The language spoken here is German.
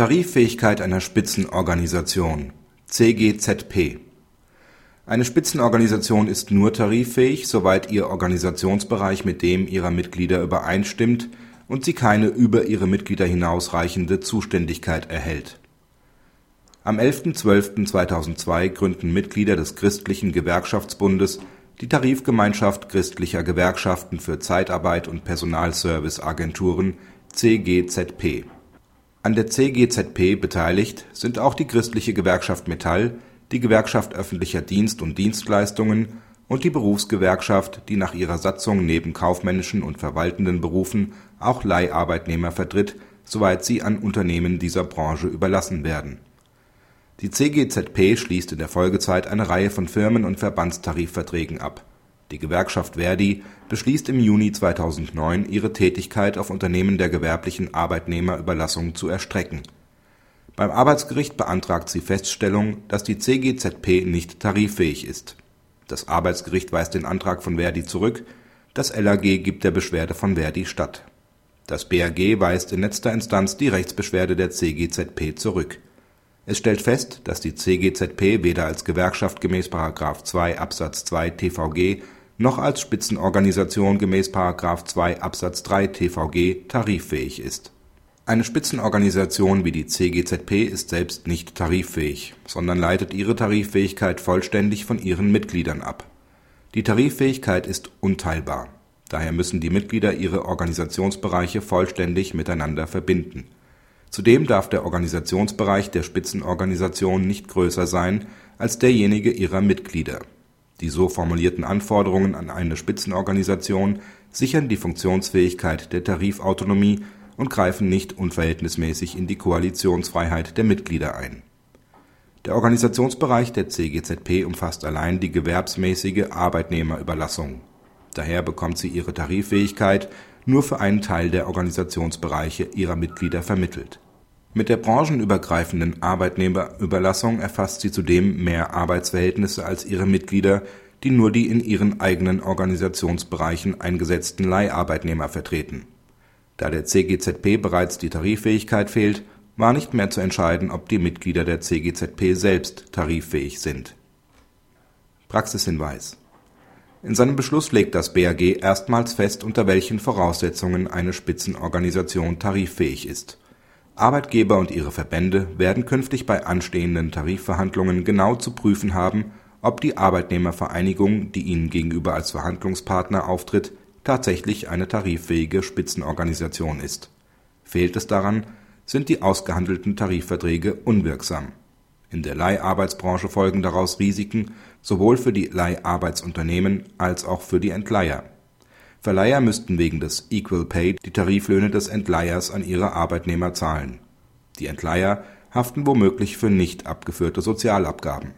Tariffähigkeit einer Spitzenorganisation (CGZP) Eine Spitzenorganisation ist nur tariffähig, soweit ihr Organisationsbereich mit dem ihrer Mitglieder übereinstimmt und sie keine über ihre Mitglieder hinausreichende Zuständigkeit erhält. Am 11.12.2002 gründen Mitglieder des Christlichen Gewerkschaftsbundes die Tarifgemeinschaft christlicher Gewerkschaften für Zeitarbeit und Personalservice-Agenturen (CGZP). An der CGZP beteiligt sind auch die Christliche Gewerkschaft Metall, die Gewerkschaft Öffentlicher Dienst und Dienstleistungen und die Berufsgewerkschaft, die nach ihrer Satzung neben kaufmännischen und verwaltenden Berufen auch Leiharbeitnehmer vertritt, soweit sie an Unternehmen dieser Branche überlassen werden. Die CGZP schließt in der Folgezeit eine Reihe von Firmen und Verbandstarifverträgen ab. Die Gewerkschaft ver.di beschließt im Juni 2009 ihre Tätigkeit auf Unternehmen der gewerblichen Arbeitnehmerüberlassung zu erstrecken. Beim Arbeitsgericht beantragt sie Feststellung, dass die CGZP nicht tariffähig ist. Das Arbeitsgericht weist den Antrag von ver.di zurück, das LAG gibt der Beschwerde von ver.di statt. Das BAG weist in letzter Instanz die Rechtsbeschwerde der CGZP zurück. Es stellt fest, dass die CGZP weder als Gewerkschaft gemäß § 2 Absatz 2 TVG noch als Spitzenorganisation gemäß § 2 Absatz 3 TVG tariffähig ist. Eine Spitzenorganisation wie die CGZP ist selbst nicht tariffähig, sondern leitet ihre Tariffähigkeit vollständig von ihren Mitgliedern ab. Die Tariffähigkeit ist unteilbar. Daher müssen die Mitglieder ihre Organisationsbereiche vollständig miteinander verbinden. Zudem darf der Organisationsbereich der Spitzenorganisation nicht größer sein als derjenige ihrer Mitglieder. Die so formulierten Anforderungen an eine Spitzenorganisation sichern die Funktionsfähigkeit der Tarifautonomie und greifen nicht unverhältnismäßig in die Koalitionsfreiheit der Mitglieder ein. Der Organisationsbereich der CGZP umfasst allein die gewerbsmäßige Arbeitnehmerüberlassung. Daher bekommt sie ihre Tariffähigkeit nur für einen Teil der Organisationsbereiche ihrer Mitglieder vermittelt. Mit der branchenübergreifenden Arbeitnehmerüberlassung erfasst sie zudem mehr Arbeitsverhältnisse als ihre Mitglieder, die nur die in ihren eigenen Organisationsbereichen eingesetzten Leiharbeitnehmer vertreten da der CGZP bereits die Tariffähigkeit fehlt, war nicht mehr zu entscheiden, ob die Mitglieder der CGZP selbst tariffähig sind. Praxishinweis In seinem Beschluss legt das BAG erstmals fest, unter welchen Voraussetzungen eine Spitzenorganisation tariffähig ist. Arbeitgeber und ihre Verbände werden künftig bei anstehenden Tarifverhandlungen genau zu prüfen haben, ob die Arbeitnehmervereinigung, die ihnen gegenüber als Verhandlungspartner auftritt tatsächlich eine tariffähige Spitzenorganisation ist. Fehlt es daran, sind die ausgehandelten Tarifverträge unwirksam. In der Leiharbeitsbranche folgen daraus Risiken sowohl für die Leiharbeitsunternehmen als auch für die Entleiher. Verleiher müssten wegen des Equal Pay die Tariflöhne des Entleihers an ihre Arbeitnehmer zahlen. Die Entleiher haften womöglich für nicht abgeführte Sozialabgaben